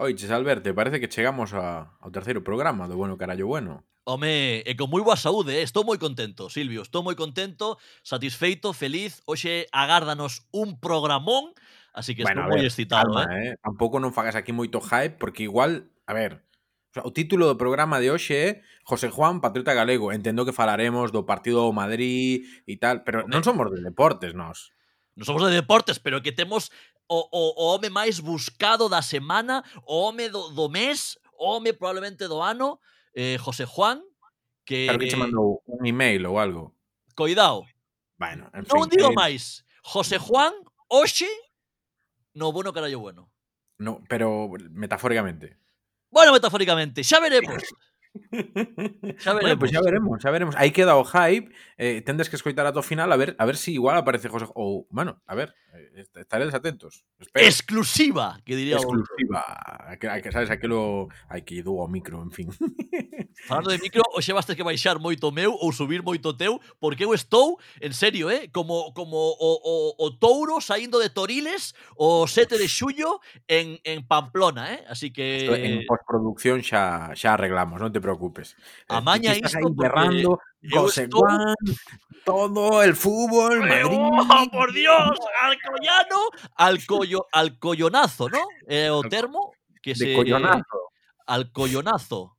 Oiches, Alberto, parece que chegamos a, ao terceiro programa do Bueno Carallo Bueno. Home, e con moi boa saúde, eh? estou moi contento, Silvio, estou moi contento, satisfeito, feliz, hoxe agárdanos un programón, así que bueno, estou moi excitado. Calma, eh? eh? Tampouco non fagas aquí moito hype, porque igual, a ver, o título do programa de hoxe é José Juan, patriota galego. Entendo que falaremos do partido do Madrid e tal, pero non somos de deportes, nós. Non somos de deportes, pero que temos o, o, o home máis buscado da semana, o home do, do mes, o home probablemente do ano, eh, José Juan, que... Claro que che mandou un email ou algo. Coidao. Bueno, en fin, non digo eh... máis. José Juan, hoxe, no bueno carallo bueno. No, pero metafóricamente. Bueno, metafóricamente, xa veremos. xa veremos. Bueno, pues xa veremos, xa veremos. Aí queda o hype, eh, tendes que escoitar ata o final a ver a ver si igual aparece José ou, bueno, a ver, eh, estaredes atentos. Espero. Exclusiva, que diría Exclusiva. Que, que sabes aquilo, hai que dou ao micro, en fin. Falando de micro, hoxe bastes que baixar moito meu ou subir moito teu, porque eu estou, en serio, eh, como como o, o, o touro saindo de Toriles o 7 de xullo en, en Pamplona, eh? Así que Esto en postproducción xa xa arreglamos, non te preocupes. Eh, A maña eh, isto berrando, estou... todo el fútbol, Madrid. ¡Oh, por Dios! Alcoyano, alcollo, alcollonazo, ¿no? Eh, o termo que de se collonazo. Eh, alcollonazo.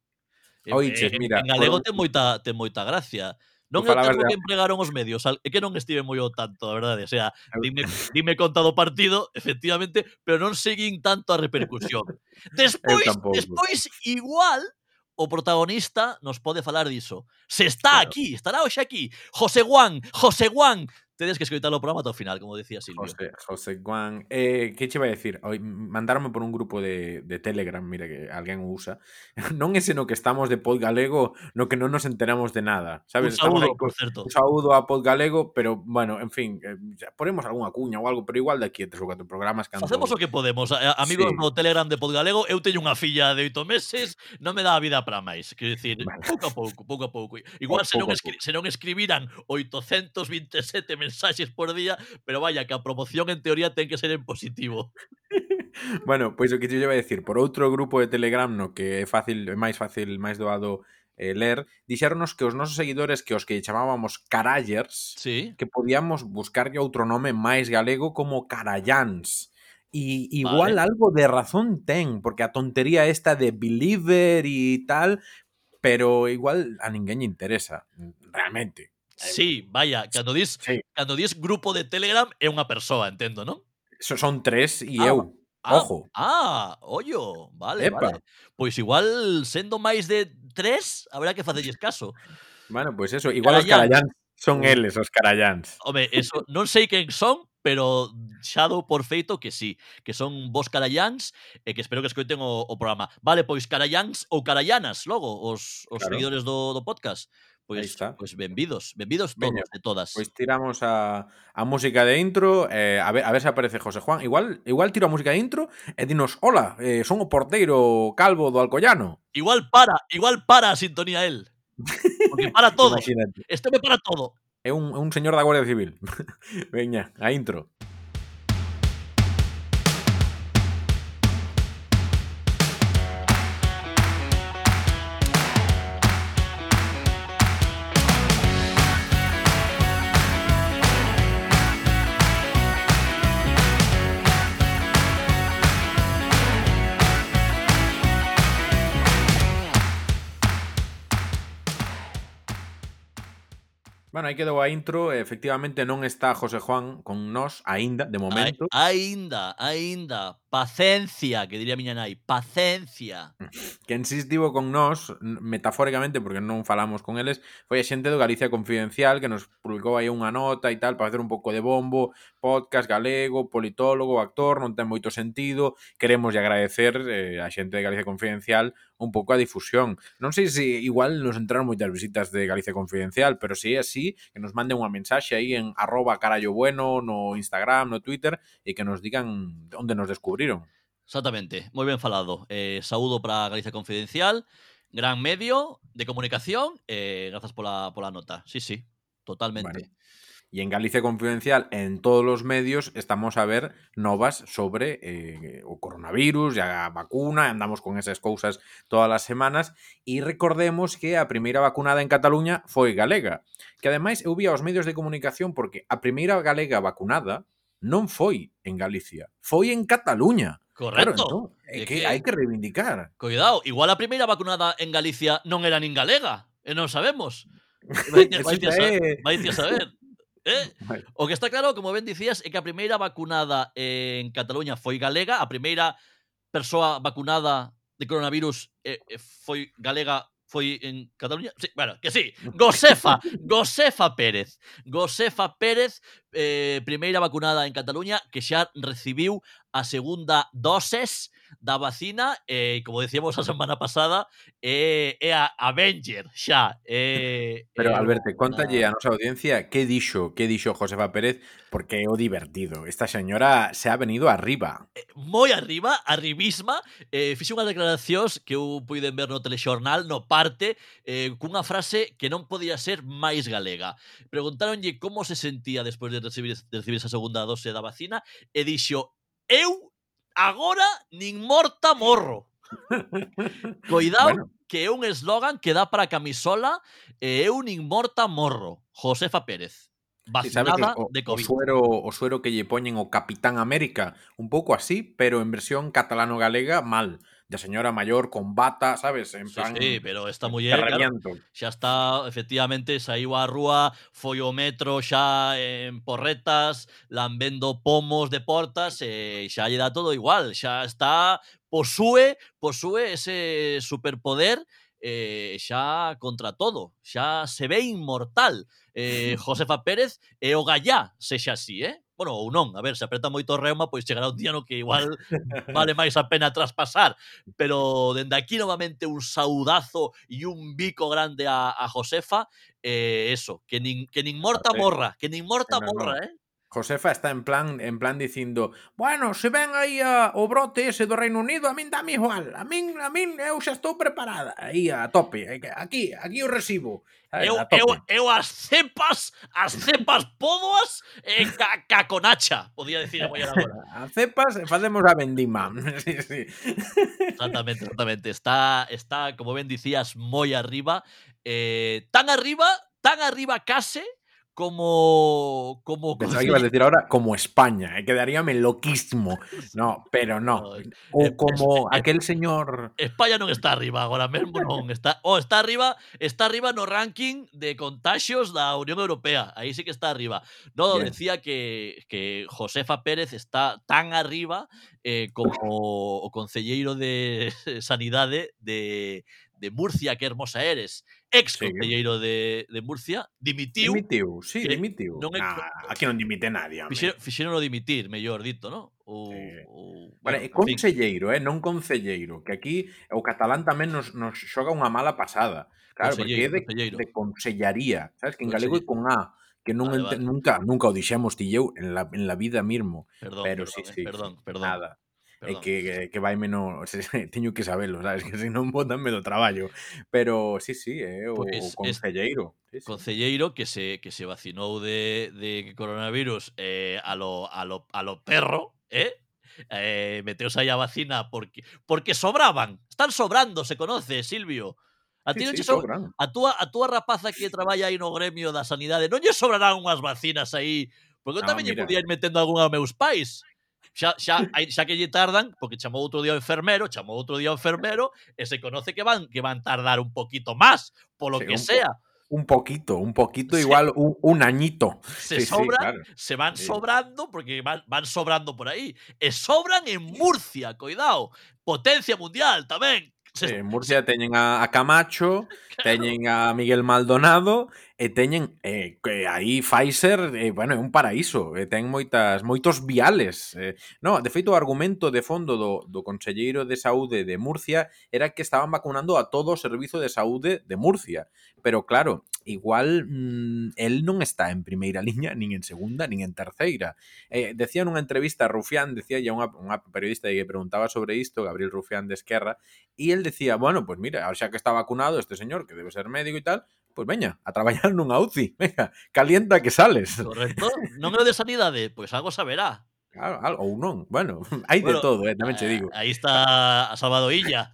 Eh, Oiches, en, eh, mira, en galego por... ten moita, ten moita gracia. Non é o tempo que empregaron os medios, é que non estive moi o tanto, a verdade. O sea, dime, dime conta do partido, efectivamente, pero non seguín tanto a repercusión. Despois, despois igual, o protagonista nos pode falar diso. Se está claro. aquí, estará hoxe aquí. José Juan, José Juan, Tedes que escoitar o programa ata o final, como decía Silvio. José, José Juan, Eh, que che vai decir? Oi, mandaronme por un grupo de, de Telegram, mira que alguén o usa. Non ese no que estamos de Pod Galego, no que non nos enteramos de nada. Sabes? Un saúdo, por certo. Un saúdo a Pod Galego, pero, bueno, en fin, eh, ponemos algunha cuña ou algo, pero igual de aquí a tres ou cuatro programas. cando... Facemos o que podemos. Amigos sí. no Telegram de Pod Galego, eu teño unha filla de oito meses, non me dá a vida para máis. Quero dicir, vale. pouco a pouco, pouco a pouco. Igual se non, escri se non escribiran 827 mensaxes mensaxes por día, pero vaya, que a promoción en teoría ten que ser en positivo. bueno, pois o que te vou a decir, por outro grupo de Telegram no que é fácil, é máis fácil, máis doado eh, ler, dixéronos que os nosos seguidores que os que chamábamos carallers, sí. que podíamos buscarlle outro nome máis galego como carallans. E igual vale. algo de razón ten, porque a tontería esta de believer e tal, pero igual a ninguén lle interesa, mm, realmente. Eh, sí, vaya, cando dis, sí. cando dis grupo de Telegram é unha persoa, entendo, non? So, son tres e ah, eu. Ah, Ojo. Ah, ollo, vale, Epa. vale. Pois igual, sendo máis de tres, habrá que facelles caso. Bueno, pois pues eso, igual carallans. os carallans son eles, os carallans. Home, eso, non sei quen son, pero xa dou por feito que sí, que son vos Carallans e eh, que espero que escoiten o, o programa. Vale, pois Carallans ou carallanas, logo, os, os claro. seguidores do, do podcast. Pois, pois benvidos, benvidos todos Veña, e todas. Pois tiramos a, a música de intro, eh, a, ver, a ver se aparece José Juan. Igual igual tiro a música de intro e dinos, hola, eh, son o porteiro calvo do Alcoyano. Igual para, igual para a sintonía él. Porque para todo. Imagínate. Este me para todo. É un, un señor da Guardia Civil. Veña, a intro. Intro. Bueno, aí quedou a intro, efectivamente non está José Juan con nós aínda, de momento. Ai, aínda, aínda, Pacencia, que diría miña nai, pacencia. Que insistiu con nós, metafóricamente, porque non falamos con eles, foi a xente do Galicia Confidencial que nos publicou aí unha nota e tal para facer un pouco de bombo, podcast galego, politólogo, actor, non ten moito sentido, queremos agradecer eh, a xente de Galicia Confidencial un pouco a difusión. Non sei se igual nos entraron moitas visitas de Galicia Confidencial, pero se é así, que nos manden unha mensaxe aí en arroba carallo bueno no Instagram, no Twitter, e que nos digan onde nos descubrimos descubriron. Exactamente, moi ben falado. Eh, saúdo para Galicia Confidencial, gran medio de comunicación, eh, grazas pola, pola nota. Sí, sí, totalmente. Bueno. Y en Galicia Confidencial, en todos los medios, estamos a ver novas sobre eh, o coronavirus, a vacuna, andamos con esas cousas todas as semanas, e recordemos que a primeira vacunada en Cataluña foi galega, que ademais eu vi aos medios de comunicación porque a primeira galega vacunada non foi en Galicia, foi en Cataluña. Correcto. Claro, entón, é, é que, que hai que reivindicar. Cuidado, igual a primeira vacunada en Galicia non era nin galega, e non sabemos. Vai, vai, vai, a saber. Eh? O que está claro, como ben dicías, é que a primeira vacunada en Cataluña foi galega, a primeira persoa vacunada de coronavirus eh, eh foi galega foi en Cataluña, sí, bueno, que sí, Josefa, Josefa Pérez. Josefa Pérez, eh, primeira vacunada en Cataluña, que xa recibiu a segunda doses da vacina e, como decíamos a semana pasada, é, é a Avenger xa. É, Pero, é Alberto, contalle a nosa audiencia que dixo, que dixo Josefa Pérez, porque é o divertido. Esta señora se ha venido arriba. Eh, moi arriba, arribisma. Eh, fixe unhas declaracións que eu puiden ver no telexornal, no parte, eh, cunha frase que non podía ser máis galega. Preguntáronlle como se sentía despois de recibir, de recibir esa segunda dose da vacina e dixo eu agora nin morta morro. Coidado, bueno. que é un eslogan que dá para camisola e eu nin morta morro. Josefa Pérez. Vacinada o, de COVID. O suero, o suero que lle poñen o Capitán América, un pouco así, pero en versión catalano-galega mal de señora maior con bata, sabes? En plan, sí, sí pero esta muller claro, xa está efectivamente saiu a rúa, foi o metro xa en porretas, lambendo pomos de portas eh, e xa lle dá todo igual, xa está posúe, posúe ese superpoder eh, xa contra todo, xa se ve inmortal. Eh, Josefa Pérez e o gallá, sexa así, eh? bueno, ou non, a ver, se aperta moito o reuma, pois chegará un día no que igual vale máis a pena traspasar, pero dende aquí novamente un saudazo e un bico grande a, a Josefa, eh, eso, que nin, que nin morta morra, que nin morta morra, eh? Josefa está en plan en plan dicindo Bueno, se ven aí a, o brote ese do Reino Unido A min dame igual A min, a min eu xa estou preparada Aí a tope eh, Aquí, aquí o recibo. Eu, a eu, eu as cepas As cepas podoas eh, ca, caconacha, Podía decir a agora. As cepas eh, facemos a vendima. Sí, sí. Exactamente, exactamente. Está, está como ben dicías, moi arriba. Eh, Tan arriba Tan arriba case como como Pensaba que ibas a decir ahora como España eh, Quedaríame loquísimo No, pero no No, O como aquel señor España non está arriba agora mesmo, non está, o está arriba, está arriba no ranking de contagios da Unión Europea. Aí sí que está arriba. No, Bien. decía que que Josefa Pérez está tan arriba eh, como o concelleiro de Sanidade de de Murcia, que hermosa eres, ex concelleiro sí. de, de Murcia, dimitiu. Dimitiu, sí, dimitiu. Non é, nah, aquí non dimite nadie, home. Fixeron, fixeron o dimitir, mellor dito, non? O, sí. o, bueno, vale, concelleiro, eh, non concelleiro, que aquí o catalán tamén nos, nos xoga unha mala pasada. Claro, porque é de, conselleiro. de consellaría, sabes, que en galego é con A que non vale, vale. nunca nunca o dixemos ti eu en la, en la vida mismo. Perdón, pero perdón, eh, sí, sí, perdón, perdón. Nada. Perdón. que, que, que vai menos... Teño que sabelo, sabes? Que se non botanme do traballo. Pero sí, sí, é o, pues, o concelleiro. Sí, sí. Concelleiro que se, que se vacinou de, de coronavirus eh, a, lo, a, lo, a lo perro, eh? eh, meteos aí a vacina porque porque sobraban, están sobrando, se conoce, Silvio. A ti sí, non sí, so... a túa a túa rapaza que traballa aí no gremio da sanidade, non lle sobrarán unhas vacinas aí, porque eu no, tamén lle podía ir metendo algunha a meus pais. Xa, xa, hai- xa que lle tardan, porque chamou outro día o enfermero, chamou outro día o enfermero, e se conoce que van que van tardar un poquito más, polo Sí, que un sea. Un poquito, un poquito Sí. igual un, un añito. se Sí, sí, sobran, claro. se van Sí. sobrando porque van, van sobrando por aí. E sobran en Murcia, cuidado. Potencia mundial tamén. Sí, en Murcia teñen a, a Camacho, teñen a Miguel Maldonado e teñen eh, que aí Pfizer, eh, bueno, é un paraíso, eh, ten moitas moitos viales. Eh. No, de feito o argumento de fondo do do conselleiro de saúde de Murcia era que estaban vacunando a todo o servizo de saúde de Murcia, pero claro, igual mmm, el non está en primeira liña, nin en segunda, nin en terceira. Eh, decía nunha entrevista a Rufián, decía ya unha, unha periodista que preguntaba sobre isto, Gabriel Rufián de Esquerra, e el decía, bueno, pues mira, xa que está vacunado este señor, que debe ser médico e tal, Pois veña, a traballar nunha UCI, venga, calienta que sales. Correcto. Número de sanidade, pois algo saberá. Claro, algo, ou non, bueno, hai bueno, de todo, eh, tamén che eh, digo. Aí está a Salvado Illa.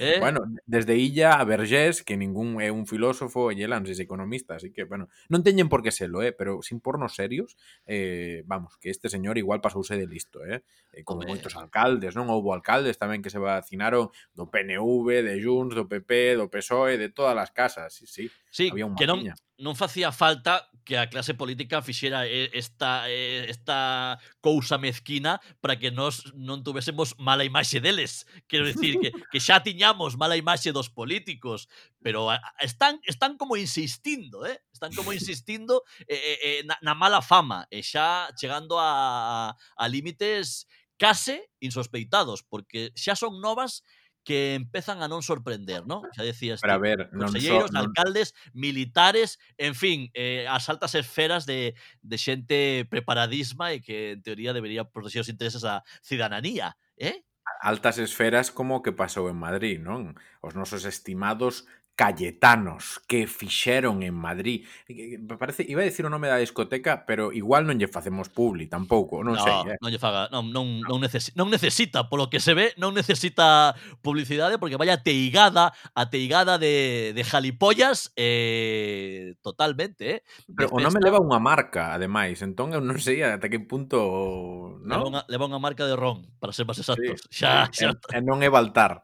Eh? Bueno, desde Illa a Vergés, que ningún é un filósofo e es economista, así que, bueno, non teñen por que selo, eh, pero sin pornos serios, eh, vamos, que este señor igual pasouse de listo, eh, eh como Home. moitos alcaldes, non? Houbo alcaldes tamén que se vacinaron do PNV, de Junts, do PP, do PSOE, de todas as casas, sí, sí. Sí, Había que non, non facía falta que a clase política fixera esta, esta cousa mezquina para que nós non tuvésemos mala imaxe deles. Quero dicir que, que xa tiñamos mala imaxe dos políticos, pero están, están como insistindo, eh? están como insistindo eh, eh, na, na mala fama, e xa chegando a, a límites case insospeitados, porque xa son novas que empezan a non sorprender, ¿no? Xa dicías Para ver, non conselleiros, so, non... alcaldes, militares, en fin, eh, as altas esferas de, de xente preparadisma e que en teoría debería proteger os intereses da cidadanía, eh? altas esferas como o que pasou en Madrid, non? Os nosos estimados Cayetanos que fixeron en Madrid. Eh, eh, me Parece, iba a decir o nome da discoteca, pero igual non lle facemos publi tampouco, non no, sei. Eh? Non lle faga, non, non, non, necesi, non necesita, polo que se ve, non necesita publicidade porque vaya teigada, a teigada de, de jalipollas eh, totalmente. Eh, pero o nome leva unha marca, ademais, entón eu non sei ata que punto... ¿no? Leva, unha, leva unha marca de ron, para ser máis exactos. Sí, xa, xa. E, e non é Baltar.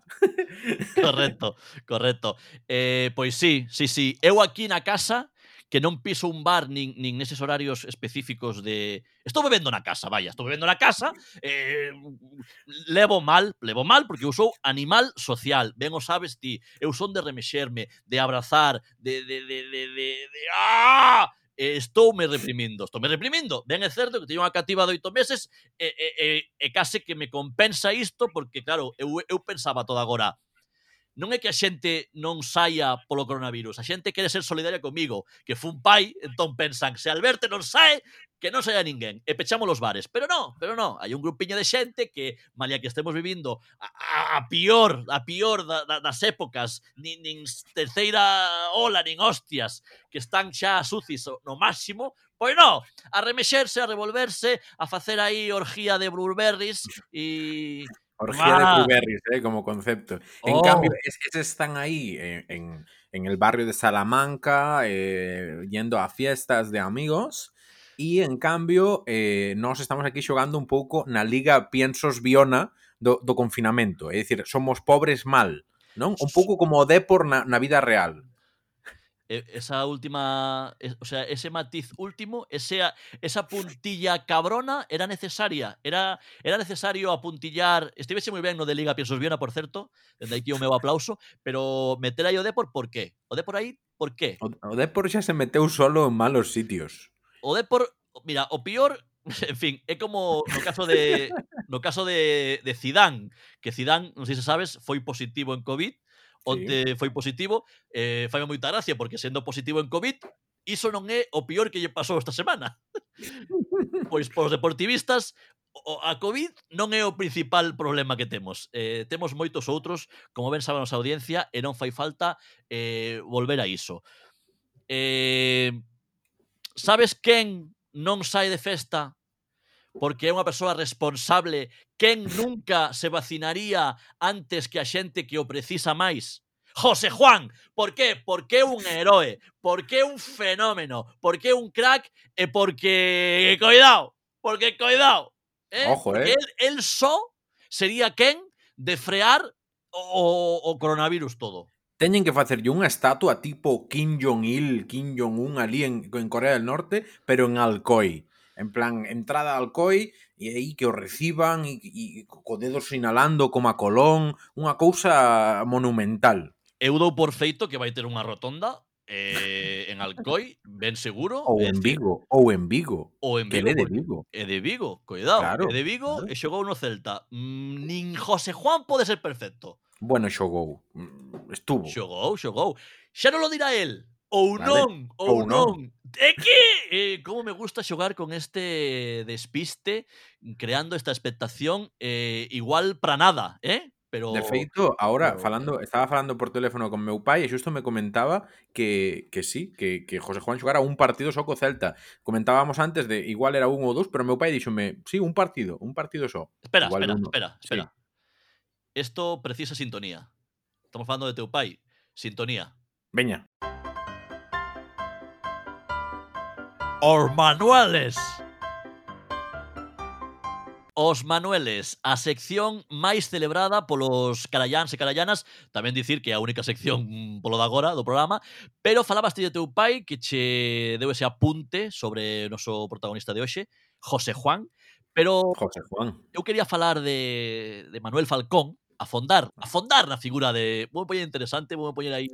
correcto, correcto. Eh, Eh, pois sí, sí, sí. Eu aquí na casa que non piso un bar nin, nin neses horarios específicos de... Estou bebendo na casa, vaya, estou bebendo na casa, eh, levo mal, levo mal, porque eu sou animal social, ben o sabes ti, eu son de remexerme, de abrazar, de... de, de, de, de, de ¡Ah! eh, estou me reprimindo, estou me reprimindo. Ben é certo que teño unha cativa de oito meses e, e, e, e case que me compensa isto porque, claro, eu, eu pensaba toda agora, non é que a xente non saia polo coronavirus, a xente quere ser solidaria comigo, que fun pai, entón pensan, se Alberto non sae, que non saia ninguén, e pechamos os bares. Pero non, pero non, hai un grupiño de xente que, malia que estemos vivindo a, a, a pior, a pior da, da, das épocas, nin, nin terceira ola, nin hostias, que están xa sucis no máximo, pois non, a remexerse, a revolverse, a facer aí orgía de blueberries e, Orgía de blueberries, eh, como concepto. En Oh. cambio, es, eses están aí en, en, en el barrio de Salamanca, eh, yendo a fiestas de amigos, y en cambio, eh, nós estamos aquí xogando un pouco na Liga Piensos Viona do, do confinamento. É dicir, somos pobres mal, non? Un pouco como o Depor na, na vida real. esa última, o sea, ese matiz último, ese, esa puntilla cabrona era necesaria. Era, era necesario apuntillar. Estuviese muy bien no de Liga Piensos Viena, por cierto. Desde aquí un meu aplauso. Pero meter aí o Depor, por qué? O Depor aí, por qué? O, o Depor xa se meteu solo en malos sitios. O Depor, mira, o peor en fin, é como no caso de no caso de, de Zidane, que Zidane, non sei se sabes, foi positivo en COVID onde sí. foi positivo, eh, fai moita gracia porque sendo positivo en COVID, iso non é o peor que lle pasou esta semana. pois para os deportivistas, a COVID non é o principal problema que temos. Eh, temos moitos outros, como ben sabe a nosa audiencia, e non fai falta eh, volver a iso. Eh, sabes quen non sai de festa porque é unha persoa responsable quen nunca se vacinaría antes que a xente que o precisa máis. José Juan, por qué? Porque é un heroe, porque é un fenómeno, porque é un crack e porque coidado, porque coidado. Eh? Ojo, eh. El, el só sería quen de frear o, o coronavirus todo. teñen que facerlle unha estatua tipo Kim Jong-il, Kim Jong-un ali en, en Corea del Norte, pero en Alcoy. En plan, entrada al COI e aí que o reciban e, e co dedo sinalando como a Colón, unha cousa monumental. Eu dou por feito que vai ter unha rotonda eh, en Alcoi, ben seguro. Ou en decir, Vigo, ou en Vigo. Ou en Vigo. Que de pois, Vigo. É de Vigo, cuidado. Claro. É de Vigo claro. e xogou no Celta. Mm, nin José Juan pode ser perfecto. Bueno, xogou. Mm, estuvo. Xogou, xogou. Xa non lo dirá el. Ou vale. non, ou, ou non. non. É que eh, como me gusta xogar con este despiste creando esta expectación eh, igual para nada, eh? Pero... De feito, ahora, pero... falando, estaba falando por teléfono con meu pai e xusto me comentaba que, que sí, que, que José Juan xogara un partido só co Celta. Comentábamos antes de igual era un ou dous, pero meu pai díxome, sí, un partido, un partido só. Espera, igual espera, uno. espera, espera. Isto sí. precisa sintonía. Estamos falando de teu pai. Sintonía. Veña. Os manueles. Os Manueles, a sección máis celebrada polos carallans e carallanas, tamén dicir que é a única sección polo de agora do programa, pero falabaste de teu pai que che deu ese apunte sobre o noso protagonista de hoxe, José Juan, pero José Juan. eu quería falar de, de Manuel Falcón, afondar, afondar na figura de... Vou poñer interesante, vou poñer aí...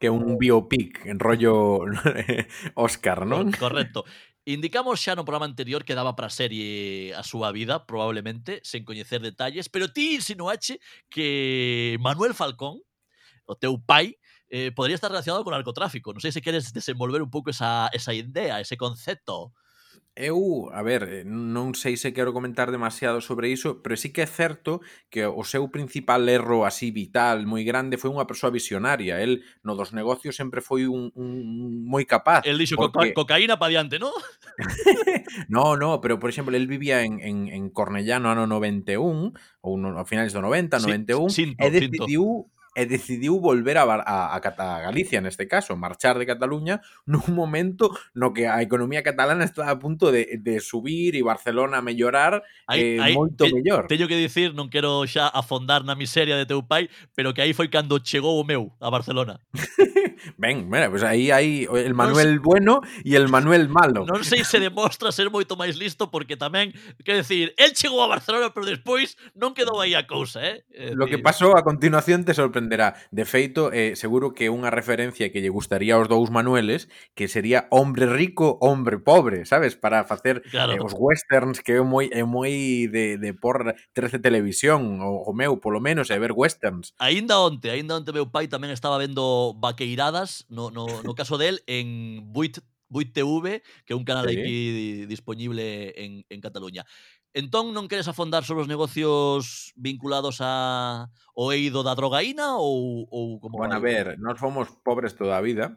Que é un biopic en rollo Oscar, non? Correcto. Indicamos xa no programa anterior que daba para serie a súa vida, probablemente, sen coñecer detalles, pero ti insinuache que Manuel Falcón, o teu pai, eh, podría estar relacionado con narcotráfico. Non sei se queres desenvolver un pouco esa, esa idea, ese concepto. Eu, a ver, eh, non sei se quero comentar demasiado sobre iso, pero sí que é certo que o seu principal erro así vital, moi grande, foi unha persoa visionaria. El, no dos negocios, sempre foi un, un moi capaz. El dixo porque... cocaína pa diante, non? no, no, pero, por exemplo, el vivía en, en, en Cornellano ano 91, ou no, a finales do 90, sí, 91, cinto, e decidiu... Cinto e decidiu volver a, a, a, a Galicia, neste caso, marchar de Cataluña nun momento no que a economía catalana está a punto de, de subir e Barcelona a mellorar aí, eh, aí, moito te, mellor. Teño que dicir, non quero xa afondar na miseria de teu pai, pero que aí foi cando chegou o meu a Barcelona. Ben, mira, pois pues aí hai el Manuel non, bueno e el Manuel malo. Non sei se demostra ser moito máis listo porque tamén, quer decir, el chegou a Barcelona pero despois non quedou aí a cousa, eh? Decir, Lo que pasou a continuación te sorprende sorprenderá. De feito, eh, seguro que unha referencia que lle gustaría aos dous Manueles que sería hombre rico, hombre pobre, sabes? Para facer eh, claro. eh, os westerns que é moi é moi de, de por 13 televisión, o, o meu, polo menos, é ver westerns. Aínda onte, aínda onte meu pai tamén estaba vendo vaqueiradas, no, no, no caso del, en Buit Buit TV, que é un canal sí. aquí disponible en, en Cataluña. Entón, non queres afondar sobre os negocios vinculados a o eido da drogaína ou, ou como... Bueno, a ver, nós fomos pobres toda a vida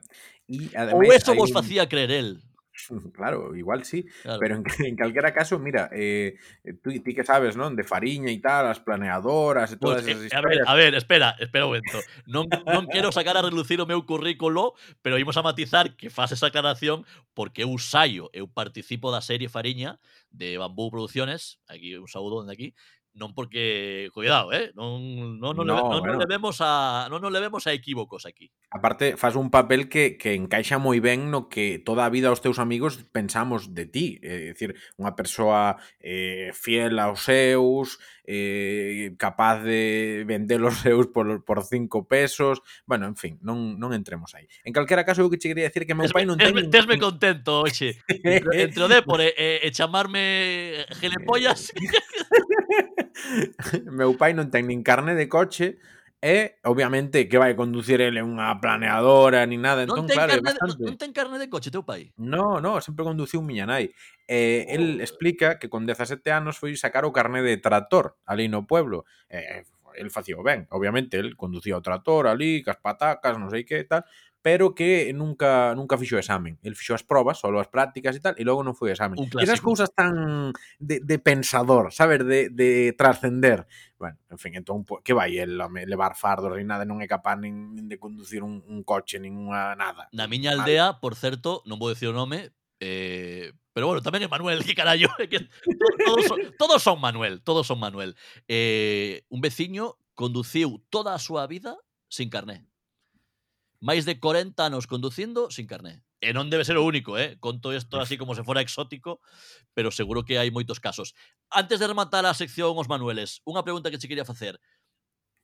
e ademais... Ou eso vos un... facía creer el. Claro, igual sí, claro. pero en, en calquera caso, mira, eh, tú, ti que sabes, non? De fariña e tal, as planeadoras e todas pues, esas historias. A ver, a ver, espera, espera un momento. Non, non quero sacar a relucir o meu currículo, pero imos a matizar que faz esa aclaración porque eu saio, eu participo da serie Fariña de Bambú Producciones, aquí un saúdo dende aquí, non porque cuidado, eh, non non non, no, non, bueno. levemos a non nos levemos a equívocos aquí. Aparte faz un papel que que encaixa moi ben no que toda a vida os teus amigos pensamos de ti, eh, é dicir, unha persoa eh fiel aos seus, eh capaz de vender os seus por por 5 pesos, bueno, en fin, non non entremos aí. En calquera caso eu que che quería decir que meu pai non ten Tesme contento, oxe. Entre o Depor e, e, e chamarme gelepollas meu pai non ten nin carne de coche e, obviamente, que vai conducir ele unha planeadora ni nada. Non entón, ten, claro, carne, bastante... non, non ten carne de coche teu pai? No, no, sempre conduciu miña nai. E oh. el explica que con 17 anos foi sacar o carne de trator ali no pueblo. E, el facía ben, obviamente, el conducía o trator ali, cas patacas, non sei que tal, pero que nunca nunca fixo examen. El fixo as probas, só as prácticas e tal, e logo non foi examen. Esas cousas tan de, de pensador, sabes, de, de trascender. Bueno, en fin, entón, que vai el home, levar fardos e nada, non é capaz nin, nin de conducir un, un coche, nin unha nada. Na miña aldea, vale. por certo, non vou dicir o nome, eh, pero bueno, tamén é Manuel, que carallo. Que todos, son, todos son Manuel, todos son Manuel. Eh, un veciño conduciu toda a súa vida sin carné máis de 40 anos conducindo sin carné. E non debe ser o único, eh? Conto isto así como se fora exótico, pero seguro que hai moitos casos. Antes de rematar a sección os Manueles, unha pregunta que che quería facer.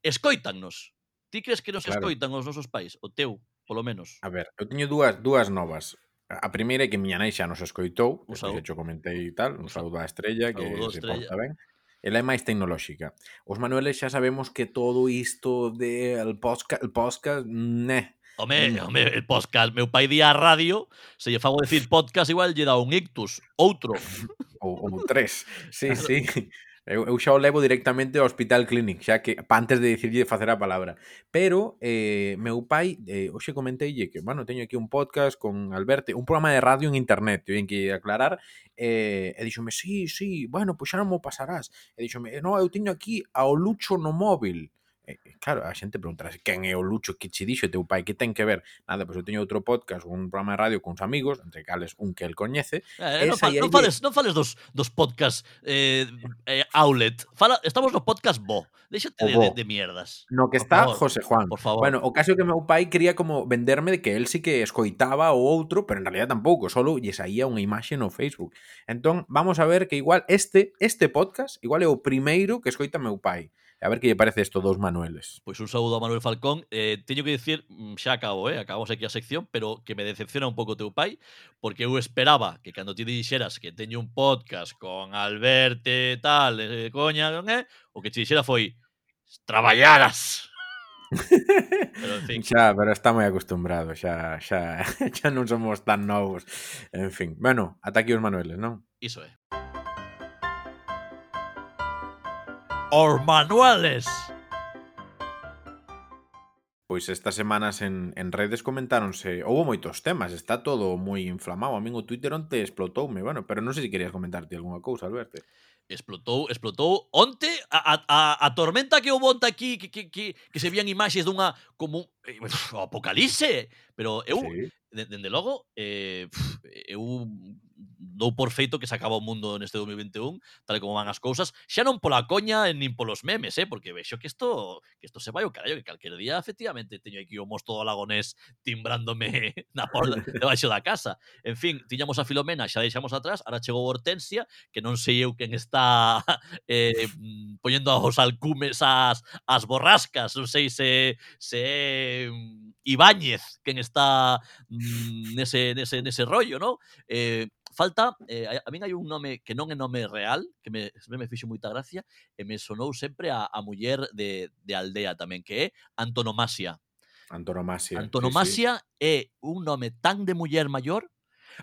Escoitannos? Ti crees que nos claro. escoitan os nosos pais? O teu, polo menos. A ver, eu teño dúas dúas novas. A primeira é que miña nai xa nos escoitou, que xa comentei e tal, un saúdo á estrella, que saúdo se estrella. porta ben ela é máis tecnolóxica. Os manueles xa sabemos que todo isto de el podcast, el podcast, ne, Home, home, el podcast. Meu pai día a radio, se lle fago decir podcast, igual lle dá un ictus, outro. Ou, ou tres, sí, claro. sí. Eu, eu xa o levo directamente ao Hospital Clinic, xa que pa antes de dicirlle facer a palabra. Pero eh, meu pai, eh, hoxe comenteille que, bueno, teño aquí un podcast con Alberto, un programa de radio en internet, teñen que aclarar, eh, e díxome, sí, sí, bueno, pois pues xa non mo pasarás. E díxome, no, eu teño aquí ao Lucho no móvil. Eh, eh, claro, a xente preguntará quen é o Lucho que che dixo teu pai que ten que ver? Nada, pois eu teño outro podcast un programa de radio con uns amigos, entre cales un que el coñece eh, eh non, fa, non, lle... fales, non fales dos, dos podcast eh, eh, outlet. Fala, estamos no podcast bo. Déxate de, de, de mierdas no que por está favor, José Juan. por favor. bueno, o caso que meu pai quería como venderme de que el sí que escoitaba o outro pero en realidad tampouco, solo lle saía unha imaxe no Facebook. Entón vamos a ver que igual este este podcast igual é o primeiro que escoita meu pai. A ver que lle parece isto dos Manueles. Pois un saúdo a Manuel Falcón. Eh, teño que dicir, xa mm, acabo, eh, acabamos aquí a sección, pero que me decepciona un pouco teu pai, porque eu esperaba que cando ti dixeras que teño un podcast con Alberto e tal, eh, coña, non é? ¿Eh? O que te dixera foi traballaras. pero, en fin. Xa, pero está moi acostumbrado, xa, xa, xa non somos tan novos. En fin, bueno, ata aquí os Manueles, non? Iso é. os manuales. Pois estas semanas en, en redes comentáronse, houve moitos temas, está todo moi inflamado. A min o Twitter onte explotoume, bueno, pero non sei se querías comentarte algunha cousa, Alberto. Explotou, explotou onte a, a, a tormenta que houve onte aquí que, que, que, que se vían imaxes dunha como eh, apocalipse, pero eu sí. dende logo eh, eu dou por feito que se acaba o mundo neste 2021, tal como van as cousas, xa non pola coña nin polos memes, eh, porque vexo que isto que isto se vai o carallo, que calquer día efectivamente teño aquí o mosto do lagonés timbrándome na porta debaixo da casa. En fin, tiñamos a Filomena, xa deixamos atrás, ahora chegou Hortensia, que non sei eu quen está eh, mm, poñendo aos alcumes as, as borrascas, non sei se, se mm, Ibáñez quen está mm, nese, nese, nese rollo, non? Eh, Falta, eh, a, a min hai un nome que non é nome real, que me, eh, me fixo moita gracia, e me sonou sempre a, a muller de, de aldea tamén, que é Antonomasia. Antonomasia. Antonomasia sí, sí. é un nome tan de muller maior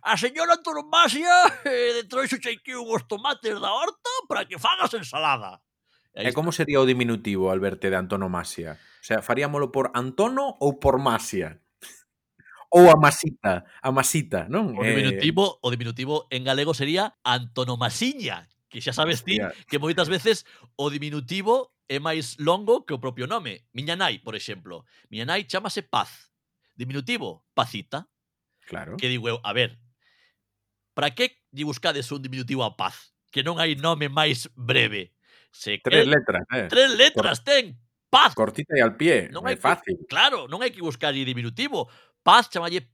A ah, señora Antonomasia eh, troixo aquí os tomates da horta para que fagas ensalada. E, e como sería o diminutivo, Alberto, de antonomasia? O sea, faríamolo por antono ou por masia? ou a masita, a masita, non? O diminutivo, eh... o diminutivo en galego sería antonomasiña, que xa sabes ti que moitas veces o diminutivo é máis longo que o propio nome. Miña nai, por exemplo. Miña nai chamase Paz. Diminutivo, Pacita. Claro. Que digo eu, a ver, para que lle buscades un diminutivo a Paz? Que non hai nome máis breve. Se tres que... letras, eh. Tres letras Cor... ten, Paz. Cortita e al pie, non é fácil. Que... Claro, non hai que buscar diminutivo. Paz, chamalle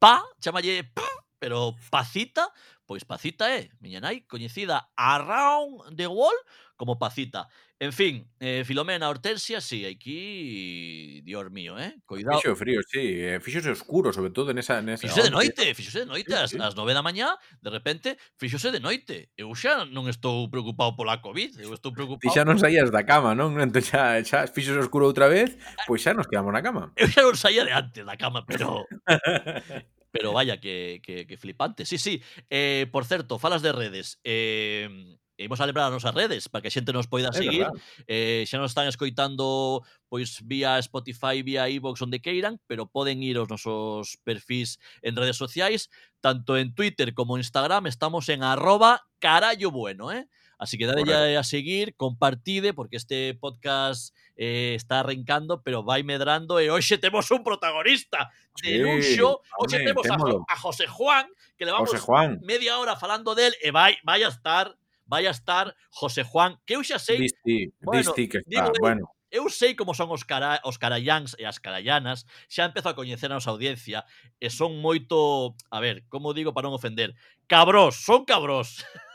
pa, chamalle p, pero pacita, Pois Pacita é, miña nai, coñecida around the world como Pacita. En fin, eh, Filomena, Hortensia, sí, aquí, dios mío, eh? Cuidado. Fixo frío, sí, eh, fíxose oscuro, sobre todo nesa... nesa fíxose de noite, fíxose de noite, sí, ás sí. nove da mañá, de repente, fíxose de noite. Eu xa non estou preocupado pola COVID, eu estou preocupado... Ti xa non saías da cama, non? Entón xa, xa fíxose oscuro outra vez, pois xa nos quedamos na cama. Eu xa non saía de antes da cama, pero... pero vaya, que, que, que flipante. Sí, sí. Eh, Eh, por certo, falas de redes. Eh, imos a lembrar as nosas redes para que a xente nos poida seguir. Eh, xa nos están escoitando pois vía Spotify, vía iVoox, onde queiran, pero poden ir aos nosos perfis en redes sociais, tanto en Twitter como en Instagram, estamos en arroba carallo bueno, eh? Así que dale Correcto. ya a seguir, compartide, porque este podcast eh, está arrancando, pero vai medrando eh, e hoxe temos un protagonista de sí, luxo. Hoxe temos a, a, José Juan, que le vamos Juan. media hora falando del e eh, vai, vai a estar vai a estar José Juan, que eu xa sei... Disti, bueno, disti que está, digo, bueno. Eu sei como son os, cara, os carallans e as carallanas, xa empezo a coñecer a nosa audiencia e son moito, a ver, como digo para non ofender, cabrós, son cabrós.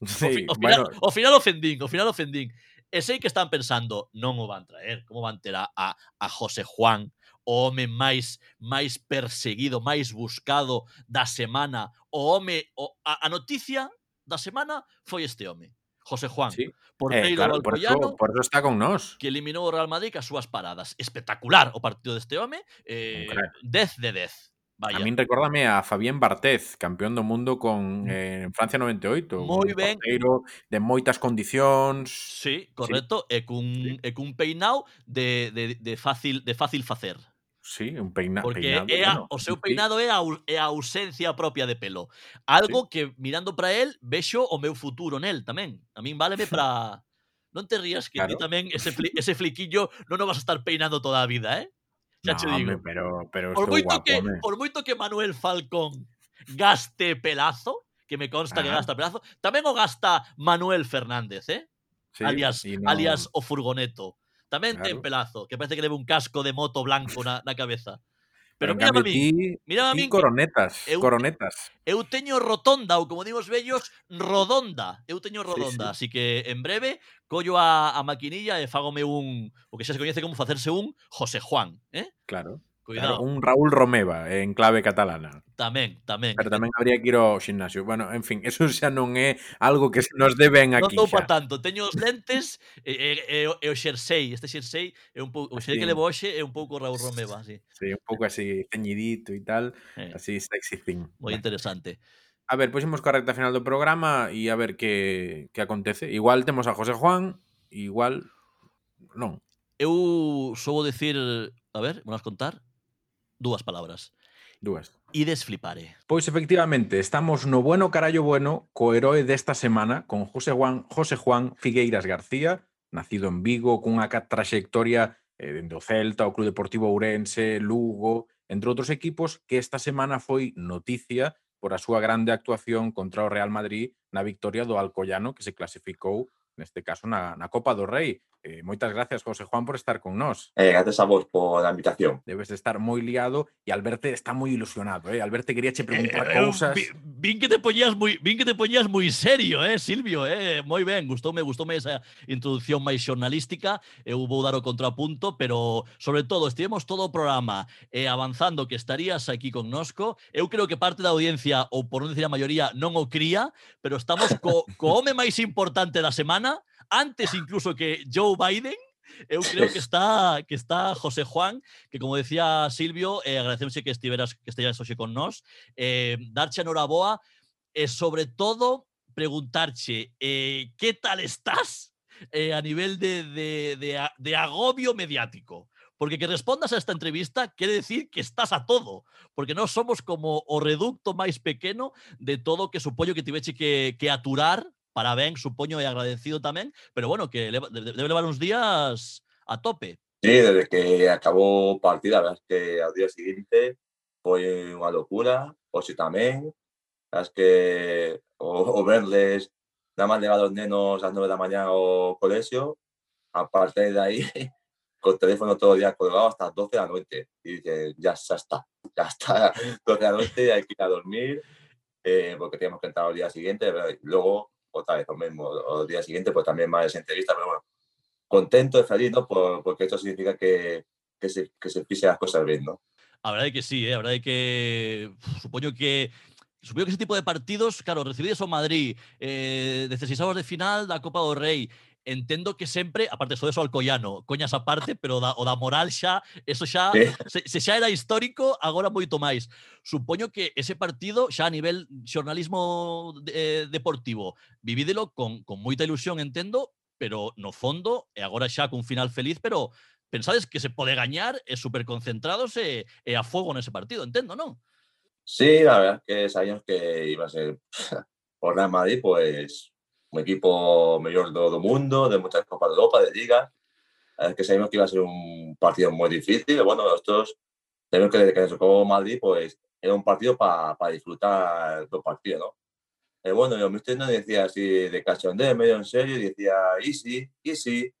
Sí, o, o, final, bueno. o final ofendín, o final ofendín. E sei que están pensando, non o van traer, como van ter a, a, a José Juan, o home máis máis perseguido, máis buscado da semana, o home, o, a, a noticia da semana foi este home. José Juan, sí. porteiro eh, claro, por, eso, por eso está con nós. Que eliminou o Real Madrid cas súas paradas. Espectacular o partido deste home. Eh, 10 de 10. Vaya. A min recórdame a Fabián Bartez, campeón do mundo con mm. eh, en Francia 98. Moi un ben. de moitas condicións. Sí, correcto. Sí. E cun, sí. e cun peinado de, de, de, fácil, de fácil facer. Sí, un peina, Porque peinado. Porque bueno, o seu peinado sí. é a, é a ausencia propia de pelo. Algo sí. que, mirando para el, vexo o meu futuro nel tamén. A min váleme para... Non te rías que claro. ti tamén ese, fli, ese fliquillo non o vas a estar peinando toda a vida, eh? Xa no, digo. Hombre, pero, pero por, moito guapo, que, hombre. por moito que Manuel Falcón gaste pelazo, que me consta ah. que gasta pelazo, tamén o gasta Manuel Fernández, eh? Sí, alias, no... alias o furgoneto. Tamén claro. ten pelazo, que parece que leva un casco de moto blanco na, na cabeza. Pero mírame a mí, mírame a mí coronetas, eu, coronetas. Eu teño rotonda, ou como dimos vellos, rodonda. Eu teño rodonda, sí, sí. así que en breve collo a, a maquinilla e fágome un, o que xa se coñece como facerse un José Juan, eh? Claro. Cuidado. Claro, un Raúl Romeva en clave catalana. Tamén, tamén. Pero tamén habría que ir ao gimnasio. Bueno, en fin, eso xa non é algo que nos deben aquí. Non dou pa tanto. Teño os lentes e, e, e, e o xersei. Este xersei é un pouco, o xersei que levo hoxe é un pouco Raúl Romeva, así. Sí, un pouco así ceñidito e tal, eh. así sexy thing. Moi interesante. A ver, pois poxemos coa recta final do programa e a ver que, que acontece. Igual temos a José Juan, igual non. Eu soubo decir, a ver, vamos contar, dúas palabras. Dúas. Ides flipare. Pois efectivamente, estamos no bueno carallo bueno co heroe desta semana con José Juan, José Juan Figueiras García, nacido en Vigo, cunha traxectoria eh, dende o Celta, o Club Deportivo Ourense, Lugo, entre outros equipos, que esta semana foi noticia por a súa grande actuación contra o Real Madrid na victoria do Alcoyano, que se clasificou neste caso na, na Copa do Rei. Eh, moitas gracias, José Juan, por estar con nós. Eh, gracias a vos por a invitación. Debes estar moi liado e Alberto está moi ilusionado, eh? Alberto quería che eh, preguntar eh, cousas. Vi, vin que te poñías moi vin que te poñías moi serio, eh, Silvio, eh? Moi ben, gustoume, gustoume esa introducción máis xornalística. Eu eh, vou dar o contrapunto, pero sobre todo estivemos todo o programa eh, avanzando que estarías aquí con nosco. Eu creo que parte da audiencia, ou por non dicir a maioría, non o cría, pero estamos co, co home máis importante da semana antes incluso que Joe Biden, Eu creo que está que está José Juan, que como decía Silvio, eh, agradecemos que estiveras que estejas hoxe con nós. Eh, darche a noraboa e eh, sobre todo preguntarche eh, que tal estás eh, a nivel de, de, de, de agobio mediático. Porque que respondas a esta entrevista quiere decir que estás a todo, porque non somos como o reducto máis pequeno de todo que supoño que tiveche que, que aturar para ben, supoño e agradecido tamén, pero bueno, que debe levar uns días a tope. Sí, desde que acabó o partido, la verdad es que al día siguiente foi unha locura, hoxe tamén. Es que o, o verles nada máis levar os nenos ás 9 da mañá ao colexio, a partir de aí, con el teléfono todo el día colgado hasta las 12 de la noche. Y dice, ya, ya está, ya está, 12 de la noche, hay que ir a dormir, eh, porque tenemos que entrar al día siguiente. Y luego, otra vez, lo mismo, al día siguiente, pues también más entrevistas, pero bueno, contento feliz, ¿no? Por- porque esto significa que, que, se, que se pise las cosas bien, ¿no? A verdade que sí, eh? a verdade que uf, supoño que supoño que ese tipo de partidos, claro, recibides ao Madrid, eh, 16 avos de final da Copa do Rei, entendo que sempre, aparte só eso alcoyano, coñas aparte, pero da, o da moral xa, eso xa, eh. se, se xa era histórico, agora moito máis. Supoño que ese partido, xa a nivel xornalismo eh, deportivo, vivídelo con, con moita ilusión, entendo, pero no fondo, eh, e agora xa cun final feliz, pero pensades que se pode gañar e super concentrados e, e eh, a fogo nese partido, entendo, non? Sí, la verdad es que sabíamos que iba a ser por Real Madrid, pues un equipo mejor de todo el mundo, de muchas Copas de Europa, de Liga. Es que sabíamos que iba a ser un partido muy difícil. Bueno, nosotros tenemos que desde que nos tocó Madrid, pues era un partido para disfrutar los partidos, ¿no? Eh, bueno, yo mister nos decía así de cachondeo, medio en serio, decía, easy, easy.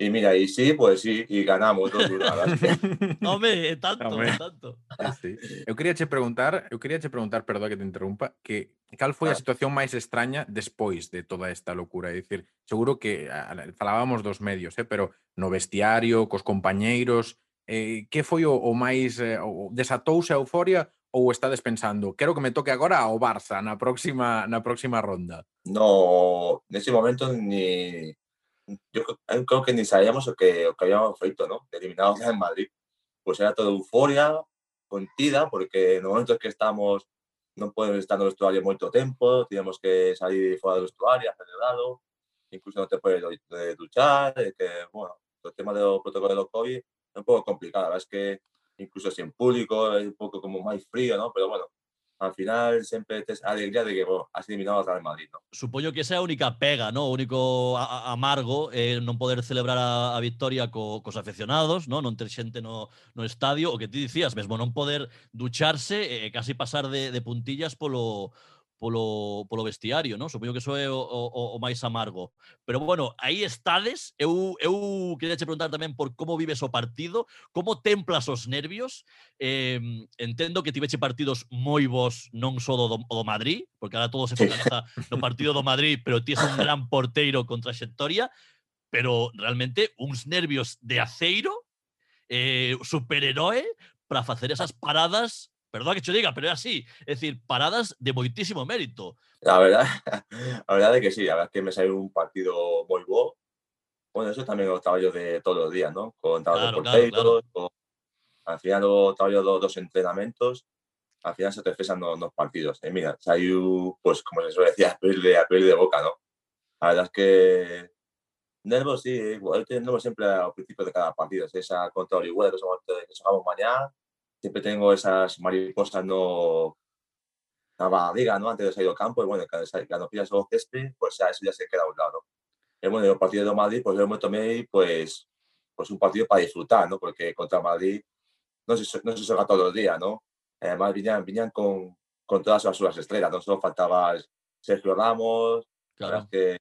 Y mira, y sí, pues sí, y ganamos dos no, Hombre, ah, tanto, Hombre. tanto. Ah, sí. Eu quería che preguntar, eu quería che preguntar, perdón que te interrumpa, que cal foi ah. a situación máis extraña despois de toda esta locura, é dicir, seguro que a, falábamos dos medios, eh, pero no vestiario, cos compañeiros, eh, que foi o, o máis eh, o, desatouse a euforia ou estades pensando, quero que me toque agora ao Barça na próxima na próxima ronda? No, nese momento ni yo creo- eh, creo que ni sabíamos lo que, lo que habíamos feito, ¿no? Eliminados en Madrid. Pues era toda euforia, contida, porque en los momentos que estamos non podemos estar no vestuario moito tempo, tenemos que salir fora do vestuario, acelerado, incluso non te podes duchar, e que, bueno, o tema do protocolo do COVID é un pouco complicado, a verdad es que incluso si en público é un pouco como máis frío, ¿no? Pero bueno, al final sempre tes a ah, alegría de que bo, has eliminado ao Real Madrid. No? Supoño que esa é a única pega, ¿no? o único a, a amargo eh, non poder celebrar a, a victoria co, cos afeccionados, ¿no? non ter xente no, no estadio, o que ti dicías mesmo, non poder ducharse e eh, casi pasar de, de puntillas polo, polo, polo vestiario, non? Supoño que iso é o, o, o máis amargo. Pero bueno, aí estades, eu, eu queria che preguntar tamén por como vives o partido, como templas os nervios, eh, entendo que tiveche partidos moi vos non só do, do Madrid, porque ahora todo se focaliza no partido do Madrid, pero ti és un gran porteiro con trayectoria, pero realmente uns nervios de aceiro, eh, superheroe, para facer esas paradas perdón que te diga, pero é así. É dicir, paradas de moitísimo mérito. La verdad, la verdad é que sí, a verdad que me saiu un partido moi bo. Bueno, eso tamén é o traballo de todos os días, ¿no? Con traballo claro, de porteiros, claro, claro. al final o traballo dos, dos entrenamentos, al final se te expresan nos, nos partidos. E mira, saiu, pues, como se suele decir, a pel de, a pel de boca, ¿no? La verdad es que nervos, sí, igual tenemos siempre al principio de cada partido, esa contra Orihuela que, somos, que jugamos mañana, siempre tengo esas mariposas no la liga, ¿no? Antes de salir al campo, y bueno, cuando pillas el césped, pues ya eso ya se queda a un lado. Y bueno, el partido de Madrid, pues yo me tomé, pues, pues un partido para disfrutar, ¿no? Porque contra Madrid no se, no se juega todos los días, ¿no? Además, vinían, vinían con, con todas sus, sus estrellas, no solo faltaba Sergio Ramos, claro. que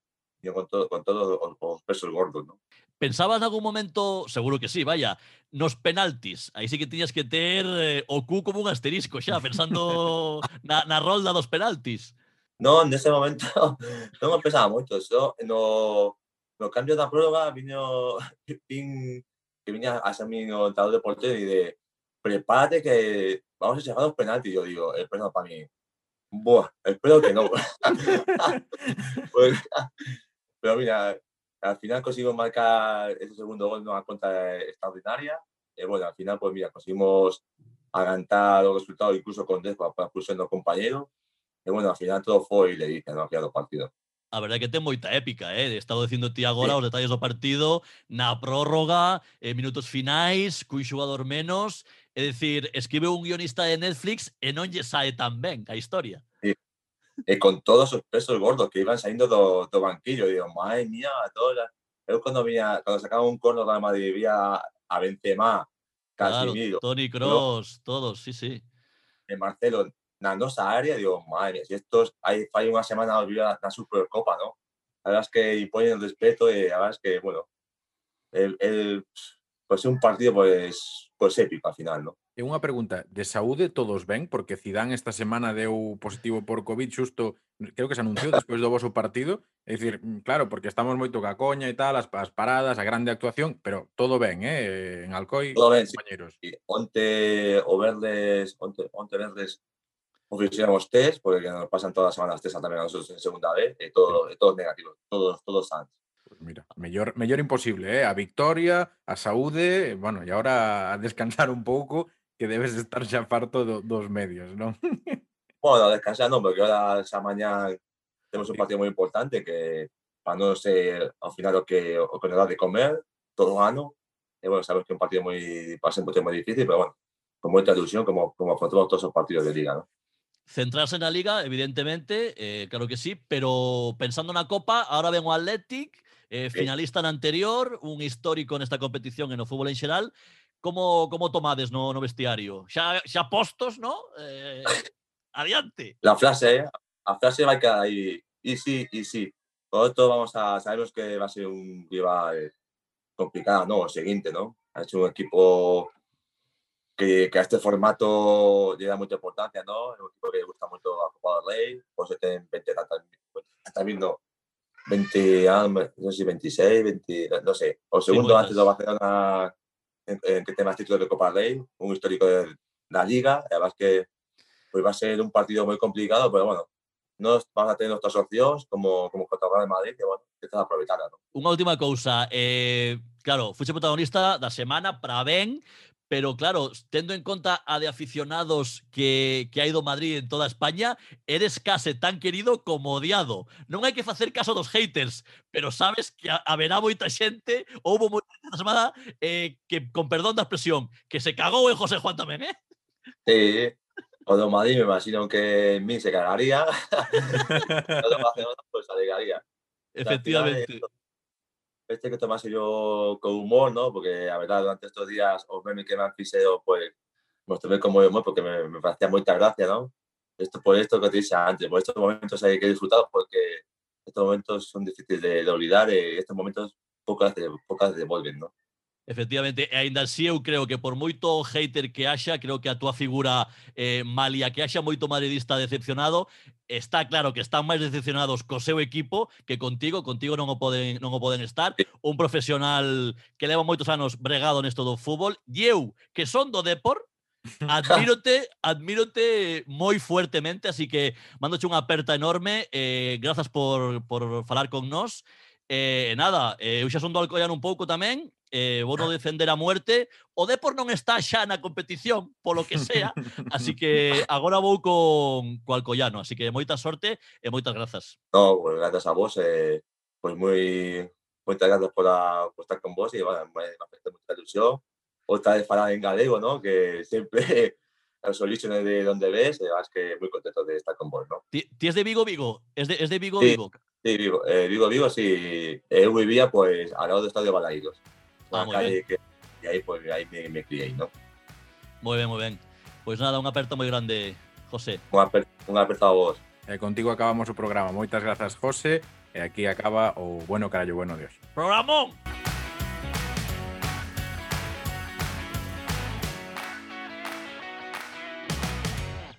con, todo, con todos los pesos gordos, ¿no? Pensabas en algún momento, seguro que sí, vaya, nos penaltis. Aí sí que tiñas que ter eh, o como un asterisco xa, pensando na, na rolda dos penaltis. No, nese momento non me pensaba moito. Eso, no, no cambio da prórroga viño vin, que viña a ser mi orientador de portero e de prepárate que vamos a chegar aos penaltis. Yo digo, espero para mí. Buah, espero que no. pues, pero mira, al final conseguimos marcar ese segundo gol en una cuenta extraordinaria. Y bueno, al final, pues mira, conseguimos agantar los resultados incluso con Despa para pulsar los compañeros. Y eh, bueno, al final todo foi le dije, no, final do partido. A verdade que ten moita épica, eh? Estaba dicindo ti agora sí. os detalles do partido, na prórroga, eh, minutos finais, cun xugador menos, é dicir, escribe un guionista de Netflix e non lle sae tan ben a historia. Sí, e con todos os pesos gordos que iban saindo do, do banquillo. E digo, madre mía, todas Eu cando, vía, cando sacaba un corno da Madrid, vía a Benzema, Casimiro, claro, Tony Kroos, todos, sí, sí. E Marcelo, na nosa área, digo, madre mía, si estos hai fai unha semana olvida na Supercopa, ¿no? A verdad es que y ponen el respeto e a verdad es que, bueno, el, el, pues un partido pues, pues épico al final, ¿no? E unha pregunta, de saúde todos ben? Porque Zidane esta semana deu positivo por COVID xusto, creo que se anunciou despois do voso partido. É dicir, mm, claro, porque estamos moito ca coña e tal, as, as paradas, a grande actuación, pero todo ben, eh? En Alcoi, todo ben, compañeros. Sí. Onte o verles, onte, onte verles oficiamos test, porque nos pasan todas as semanas test tamén a nosotros en segunda vez, e eh, todo, sí. Eh, todos negativos, todos, todos sans. Pues mira, mellor, mellor imposible, eh? a victoria, a saúde, bueno, e agora a descansar un pouco que debes estar xa farto do, dos medios, non? bueno, descansar non, porque ahora xa mañá temos un partido moi importante que para non ser ao final o que o que nos dá de comer todo o ano, e bueno, sabes que é un partido moi para ser moi difícil, pero bueno, con moita ilusión como, como afrontamos todos os partidos de Liga, ¿no? Centrarse na Liga, evidentemente, eh, claro que sí, pero pensando na Copa, ahora ven o Athletic, eh, finalista na anterior, un histórico nesta competición e no fútbol en xeral, como, como tomades no, no vestiario? Xa, xa postos, no? Eh, adiante. La frase, eh? a frase vai quedar aí. Easy, easy. Todo esto vamos a, sabemos que va a ser un rival complicado, ¿no? O seguinte, ¿no? Ha hecho un equipo que, que a este formato le da mucha importancia, ¿no? Es un equipo que le gusta mucho a Copa del Rey, pues tienen 20, está viendo 20, no sé si 26, 20, no sé. O segundo antes de Barcelona en, en que temas títulos de Copa Rey, un histórico de la Liga. Además que pues va a ser un partido muy complicado, pero bueno, nos vamos a tener nuestras opcións como, como contra Real de Madrid, que, bueno, que está aproveitar. ¿no? Última cousa, eh, claro, fuxe protagonista da semana para ben, pero claro, tendo en conta a de aficionados que, que hai do Madrid en toda España, eres case tan querido como odiado. Non hai que facer caso dos haters, pero sabes que a- haberá xente, houbo moita xente esta semana eh, que, con perdón da expresión, que se cagou en José Juan tamén, eh? Sí, o do Madrid me imagino que en mí se cagaría. o Barcelona pues se alegraría. Efectivamente. Este que tomase yo con humor, ¿no? Porque a verdad, durante estos días os memes que me han pues los tomé con humor porque me, me parecía mucha gracia, ¿no? Esto por esto que te dije antes, por estos momentos hay que disfrutarlos porque estos momentos son difíciles de, olvidar y estos momentos pocas, de- pocas devuelven, ¿no? Efectivamente, ainda así eu creo que por moito hater que haxa, creo que a túa figura eh, malia que haxa moito madridista decepcionado, está claro que están máis decepcionados co seu equipo que contigo, contigo non o poden non o poden estar, un profesional que leva moitos anos bregado nesto do fútbol, e eu, que son do Depor, Admírote, admírote moi fuertemente, así que mandoche unha aperta enorme, eh, grazas por, por falar con nós, Eh, e nada, eh, eu xa son do Alcoyano un pouco tamén, eh, vou no defender a muerte. O Depor non está xa na competición, polo que sea, así que agora vou con co Alcoyano, así que moita sorte e moitas grazas. No, pues gracias a vos, eh, pues muy, muchas gracias por, la- por estar con vos y bueno, me, me hace mucha ilusión. Otra vez falar en galego, ¿no? Que siempre los orígenes de donde ves, eh, es que muy contento de estar con vos, ¿no? Ti, ti es de Vigo, Vigo? Es de, es de Vigo, Sí. Vigo? Sí, Vigo, eh, Vigo, Vigo, sí. Eh, vivía pues al lado del estadio Balaídos. Ah, Una muy calle que, y ahí pues ahí me, me crié, ¿no? Moi ben, moi ben. Pois nada, unha aperta moi grande, José. Un, aper, un aperto a vos. E contigo acabamos o programa. Moitas grazas, José. E aquí acaba o bueno carallo bueno Dios. Programón!